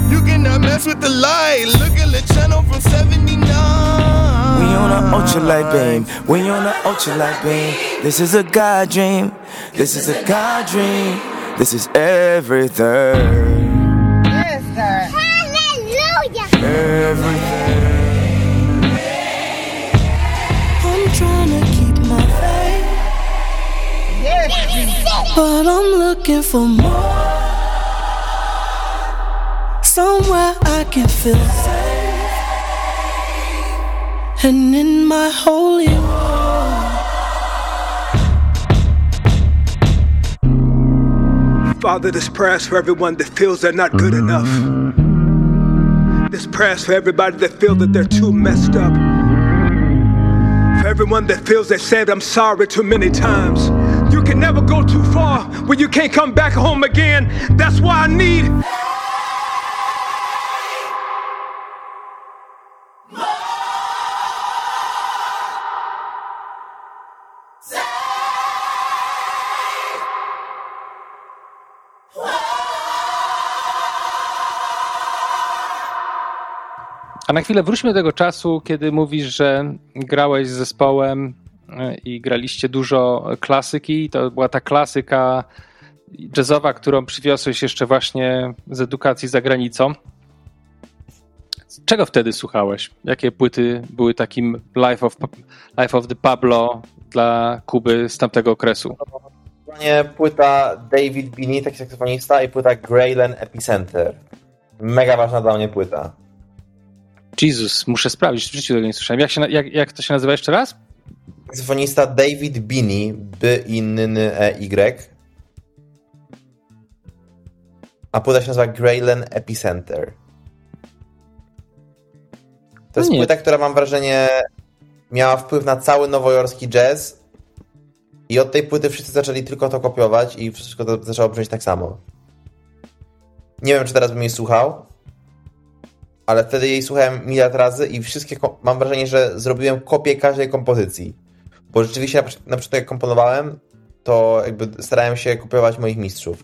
You cannot mess with the light. Look at the channel from 79. We on a ultralight beam. We on a ultralight beam. This is a God dream. This is a God dream. This is everything. Hallelujah. Everything. I'm trying to keep my faith, but I'm looking for more. Somewhere I can feel and in my holy. Father, this prayer is for everyone that feels they're not good enough. This prayer is for everybody that feels that they're too messed up. For everyone that feels they said I'm sorry too many times. You can never go too far when you can't come back home again. That's why I need. A na chwilę wróćmy do tego czasu, kiedy mówisz, że grałeś z zespołem e, i graliście dużo klasyki. To była ta klasyka jazzowa, którą przywiozłeś jeszcze właśnie z edukacji za granicą. Czego wtedy słuchałeś? Jakie płyty były takim Life of, Life of the Pablo dla Kuby z tamtego okresu? Płyta David Binney, taki saksofonista, i płyta Greyland Epicenter. Mega ważna dla mnie płyta. Jezus, muszę sprawdzić, w życiu tego nie słyszałem. Jak, się, jak, jak to się nazywa jeszcze raz? Saksofonista David Binney, by inny e y. A płyta się nazywa Greyland Epicenter. To jest No płyta, która mam wrażenie miała wpływ na cały nowojorski jazz i od tej płyty wszyscy zaczęli tylko to kopiować i wszystko to zaczęło brzmieć tak samo. Nie wiem, czy teraz bym jej słuchał, ale wtedy jej słuchałem miliard razy i wszystkie, mam wrażenie, że zrobiłem kopię każdej kompozycji. Bo rzeczywiście na, początku jak komponowałem, to jakby starałem się kopiować moich mistrzów.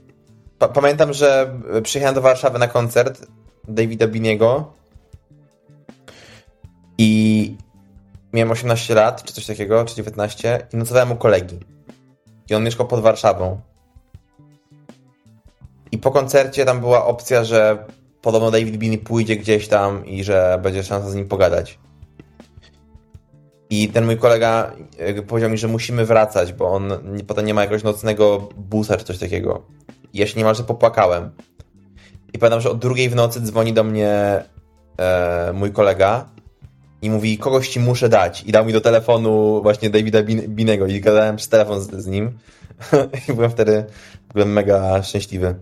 Pa- pamiętam, że przyjechałem do Warszawy na koncert Davida Biniego i miałem 18 lat, czy coś takiego, czy 19 i nocowałem u kolegi. I on mieszkał pod Warszawą. I po koncercie tam była opcja, że podobno David Binney pójdzie gdzieś tam i że będzie szansa z nim pogadać. I ten mój kolega powiedział mi, że musimy wracać, bo on potem nie ma jakiegoś nocnego busa czy coś takiego. I ja się niemalże popłakałem. I pamiętam, że o drugiej w nocy dzwoni do mnie e, mój kolega i mówi, kogoś ci muszę dać. I dał mi do telefonu właśnie Davida Bin- Binego i gadałem przez telefon z, z nim. <laughs> I byłem wtedy byłem mega szczęśliwy.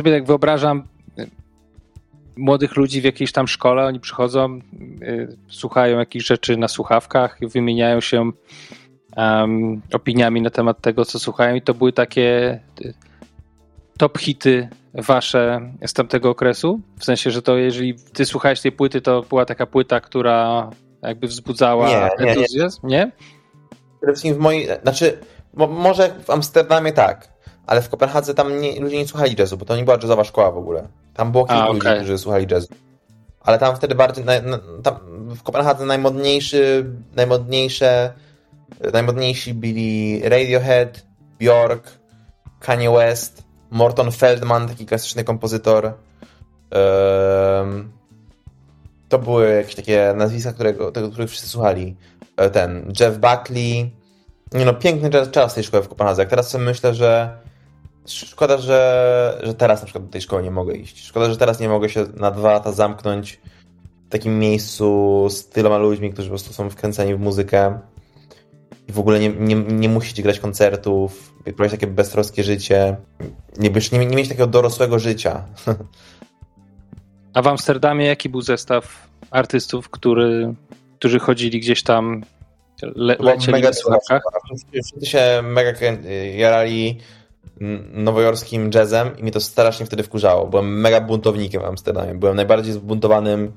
Sobie tak wyobrażam y, młodych ludzi w jakiejś tam szkole, oni przychodzą, y, słuchają jakichś rzeczy na słuchawkach, wymieniają się um, opiniami na temat tego, co słuchają i to były takie y, top hity wasze z tamtego okresu? W sensie, że to jeżeli ty słuchałeś tej płyty, to była taka płyta, która jakby wzbudzała Nie, nie, nie. entuzjazm? Nie? Przede wszystkim w mojej, znaczy, mo, może w Amsterdamie tak, ale w Kopenhadze tam nie, ludzie nie słuchali jazzu, bo to nie była jazzowa szkoła w ogóle. Tam było kilku A, ludzi, okej. którzy słuchali jazzu. Ale tam wtedy bardziej, na, na, tam w Kopenhadze najmodniejszy, najmodniejsze, najmodniejsi byli Radiohead, Bjork, Kanye West, Morton Feldman, taki klasyczny kompozytor. Ehm, to były jakieś takie nazwiska, którego, tego, których wszyscy słuchali. E, Ten Jeff Buckley. Nie no, piękny czas, czas tej szkoły w Kopenhadze. Jak teraz sobie myślę, że szkoda, że, że teraz na przykład do tej szkoły nie mogę iść. Szkoda, że teraz nie mogę się na dwa lata zamknąć w takim miejscu z tyloma ludźmi, którzy po prostu są wkręceni w muzykę i w ogóle nie, nie, nie musicie grać koncertów, prowadzić takie beztroskie życie, nie, nie, nie mieć takiego dorosłego życia. <laughs> A w Amsterdamie jaki był zestaw artystów, który, którzy chodzili gdzieś tam, le, lecieli mega na słuchawkach? Wszyscy, się mega jarali nowojorskim jazzem i mnie to strasznie wtedy wkurzało. Byłem mega buntownikiem w Amsterdamie. Byłem najbardziej zbuntowanym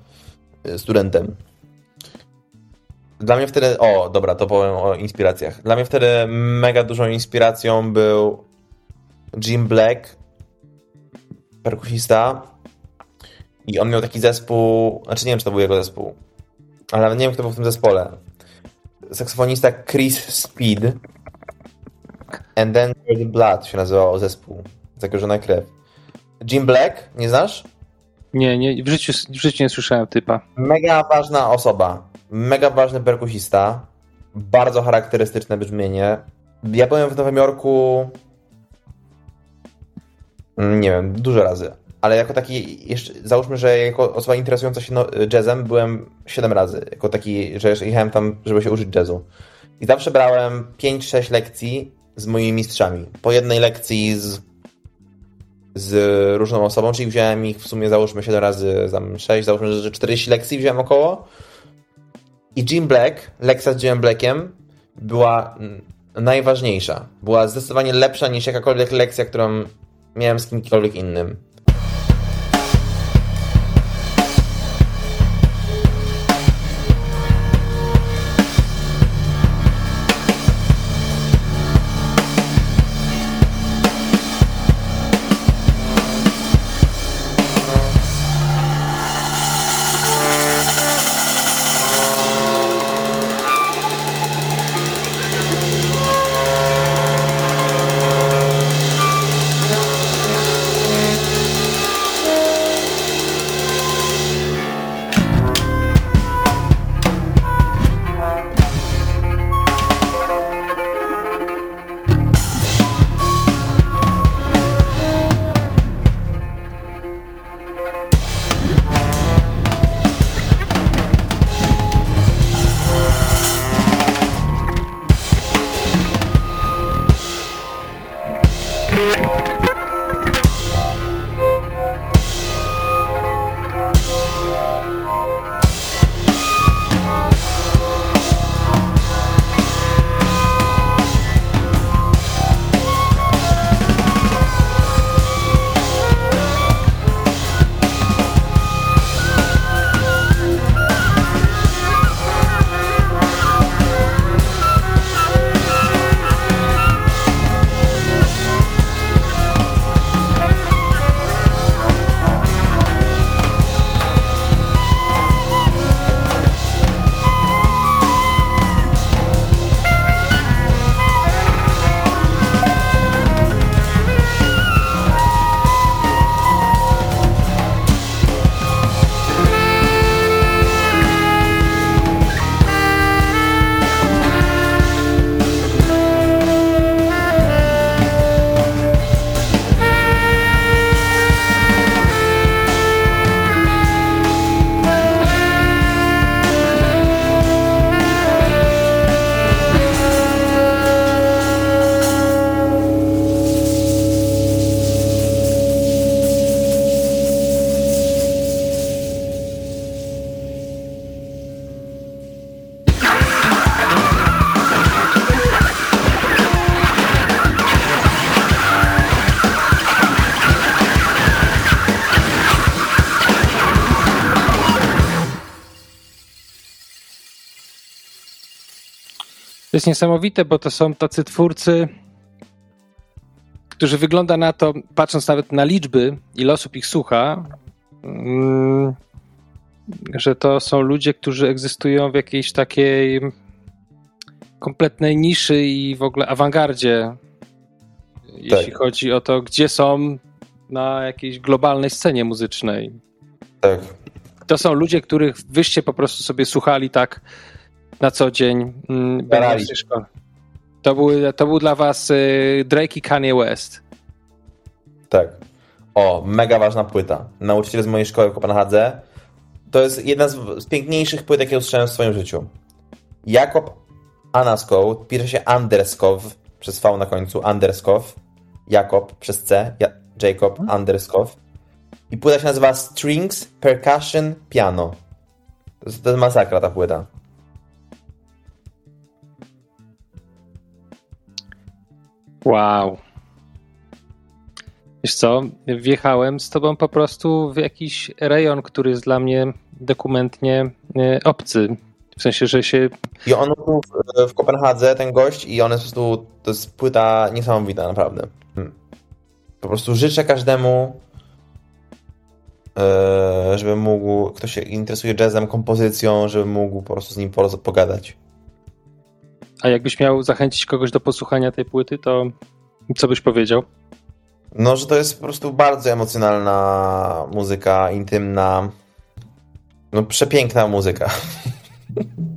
y, studentem. Dla mnie wtedy, o dobra, to powiem o inspiracjach. Dla mnie wtedy mega dużą inspiracją był Jim Black, perkusista. I on miał taki zespół, znaczy nie wiem, czy to był jego zespół, ale nie wiem, kto był w tym zespole saksofonista Chris Speed and then the Blood się nazywał zespół. Zakorzona krew. Jim Black, nie znasz? Nie, nie w, życiu, w życiu nie słyszałem typa. Mega ważna osoba. Mega ważny perkusista. Bardzo charakterystyczne brzmienie. Ja byłem w Nowym Jorku mm, nie wiem, dużo razy. Ale jako taki, jeszcze, załóżmy, że jako osoba interesująca się no, jazzem byłem 7 razy. Jako taki, że jechałem tam, żeby się uczyć jazzu. I zawsze brałem 5-6 lekcji z moimi mistrzami. Po jednej lekcji z, z różną osobą, czyli wziąłem ich w sumie załóżmy 7 razy, tam 6, załóżmy, że 40 lekcji wziąłem około. I Jim Black, lekcja z Jimem Blackiem była najważniejsza. Była zdecydowanie lepsza niż jakakolwiek lekcja, którą miałem z kimkolwiek innym. Jest niesamowite, bo to są tacy twórcy, którzy wygląda na to, patrząc nawet na liczby, ile osób ich słucha, mm, że to są ludzie, którzy egzystują w jakiejś takiej kompletnej niszy i w ogóle awangardzie, jeśli chodzi o to, gdzie są na jakiejś globalnej scenie muzycznej. Tak. To są ludzie, których wyście po prostu sobie słuchali tak na co dzień. mm, szkole. To był, to był dla was y, Drake i Kanye West. Tak. O, mega ważna płyta. Nauczyciel z mojej szkoły w Kopenhadze. To jest jedna z, piękniejszych płyt, jakie usłyszałem w swoim życiu. Jakob Anaskow, pisze się Anderskow, przez V na końcu, Anderskow. Jakob przez C, ja, Jacob Anderskow. I płyta się nazywa Strings, Percussion, Piano. To jest, to jest masakra ta płyta. Wow. Wiesz co, wjechałem z tobą po prostu w jakiś rejon, który jest dla mnie dokumentnie y, obcy. W sensie, że się I on był w, Kopenhadze, ten gość, i on jest po prostu, to jest płyta niesamowita, naprawdę. Hmm. Po prostu życzę każdemu, e, żeby mógł, kto się interesuje jazzem, kompozycją, żeby mógł po prostu z nim pogadać. A jakbyś miał zachęcić kogoś do posłuchania tej płyty, to co byś powiedział? No, że to jest po prostu bardzo emocjonalna muzyka, intymna, no przepiękna muzyka. <laughs>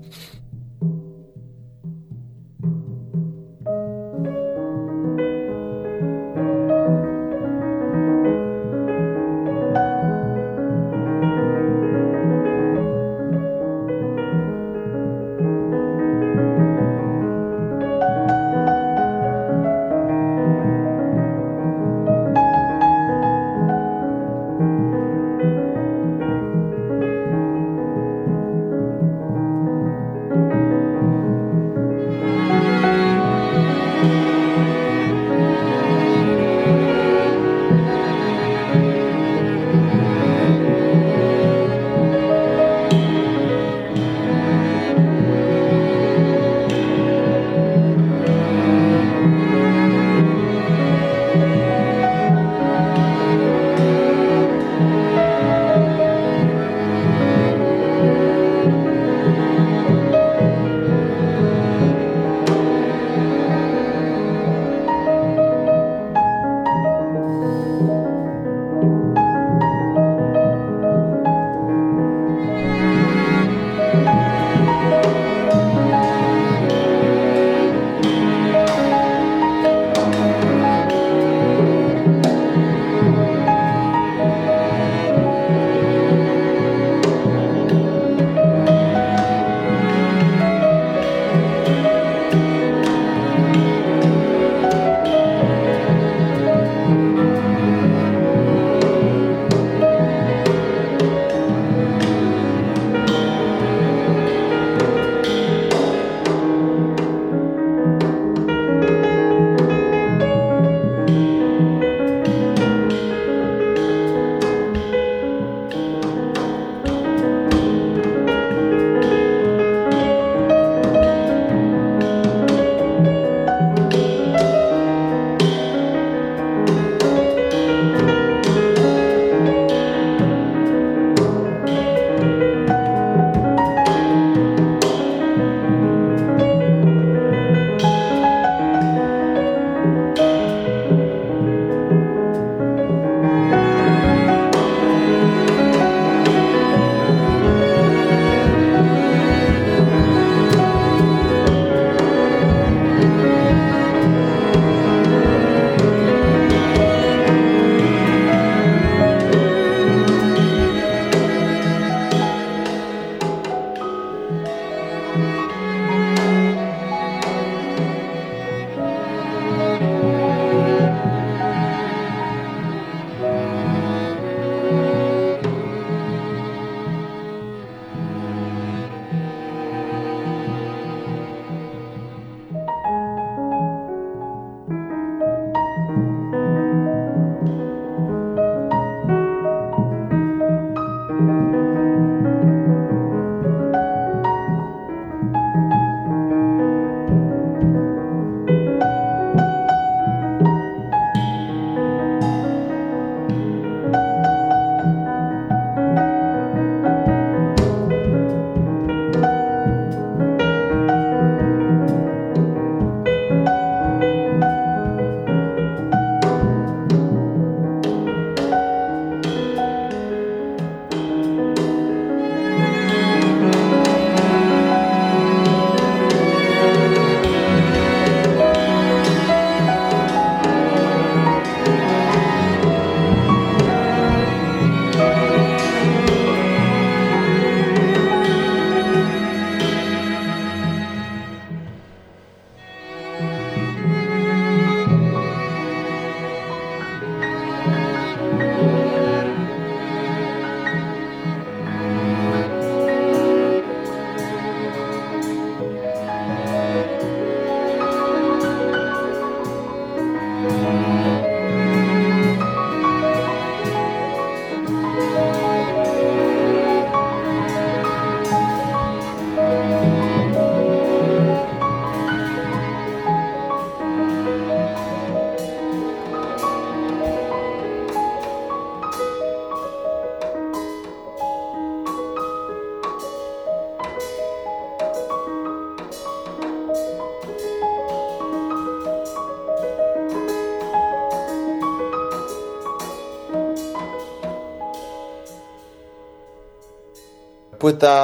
płyta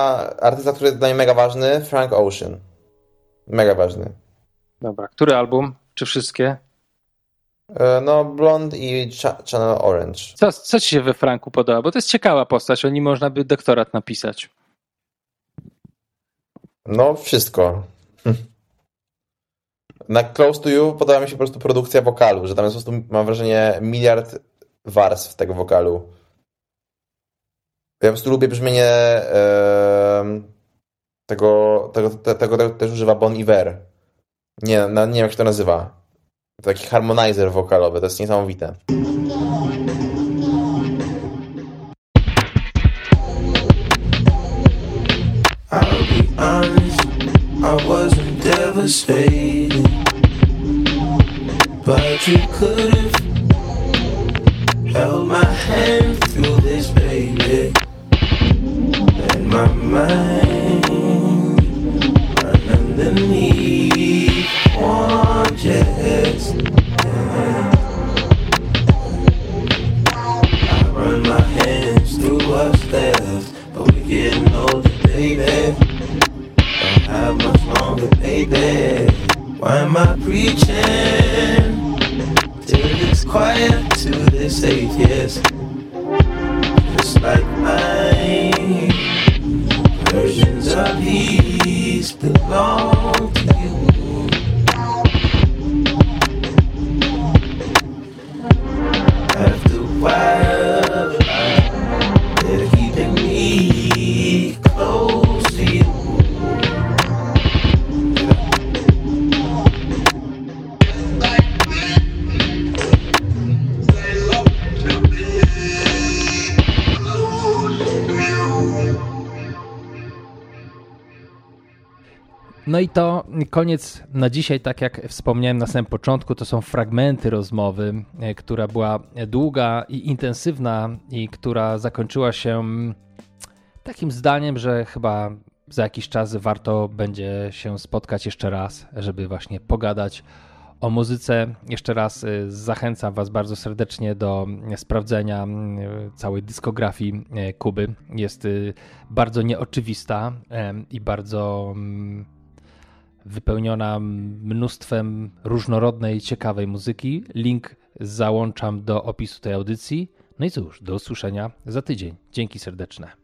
artysta, który jest dla mnie mega ważny, Frank Ocean. Mega ważny. Dobra, który album? Czy wszystkie? E, No, Blond i Cha- Channel Orange. Co, co ci się we Franku podoba? Bo to jest ciekawa postać, o nim można by doktorat napisać. No, wszystko. Na Close to You podoba mi się po prostu produkcja wokalu, że tam jest po prostu, mam wrażenie, miliard warstw tego wokalu. Ja po prostu lubię brzmienie em, tego, tego, te- tego, tego też używa Bon Iver. Nie, na, nie wiem jak się to nazywa. To taki harmonizer wokalowy, to jest niesamowite. Devastated. But you could have held my hand through this, baby. And my mind run underneath. I run my hands through what's left, but we're getting older, baby. Much longer, baby. Why am I preaching till it's quiet to this yes. Just like mine, of these belong i to koniec na dzisiaj, tak jak wspomniałem na samym początku, to są fragmenty rozmowy, e, która była długa i intensywna i która zakończyła się takim zdaniem, że chyba za jakiś czas warto będzie się spotkać jeszcze raz, żeby właśnie pogadać o muzyce. Jeszcze raz y, zachęcam Was bardzo serdecznie do sprawdzenia y, całej dyskografii Kuby. Jest bardzo nieoczywista i bardzo mm, wypełniona mnóstwem różnorodnej, ciekawej muzyki. Link załączam do opisu tej audycji. No i cóż, do usłyszenia za tydzień. Dzięki serdeczne.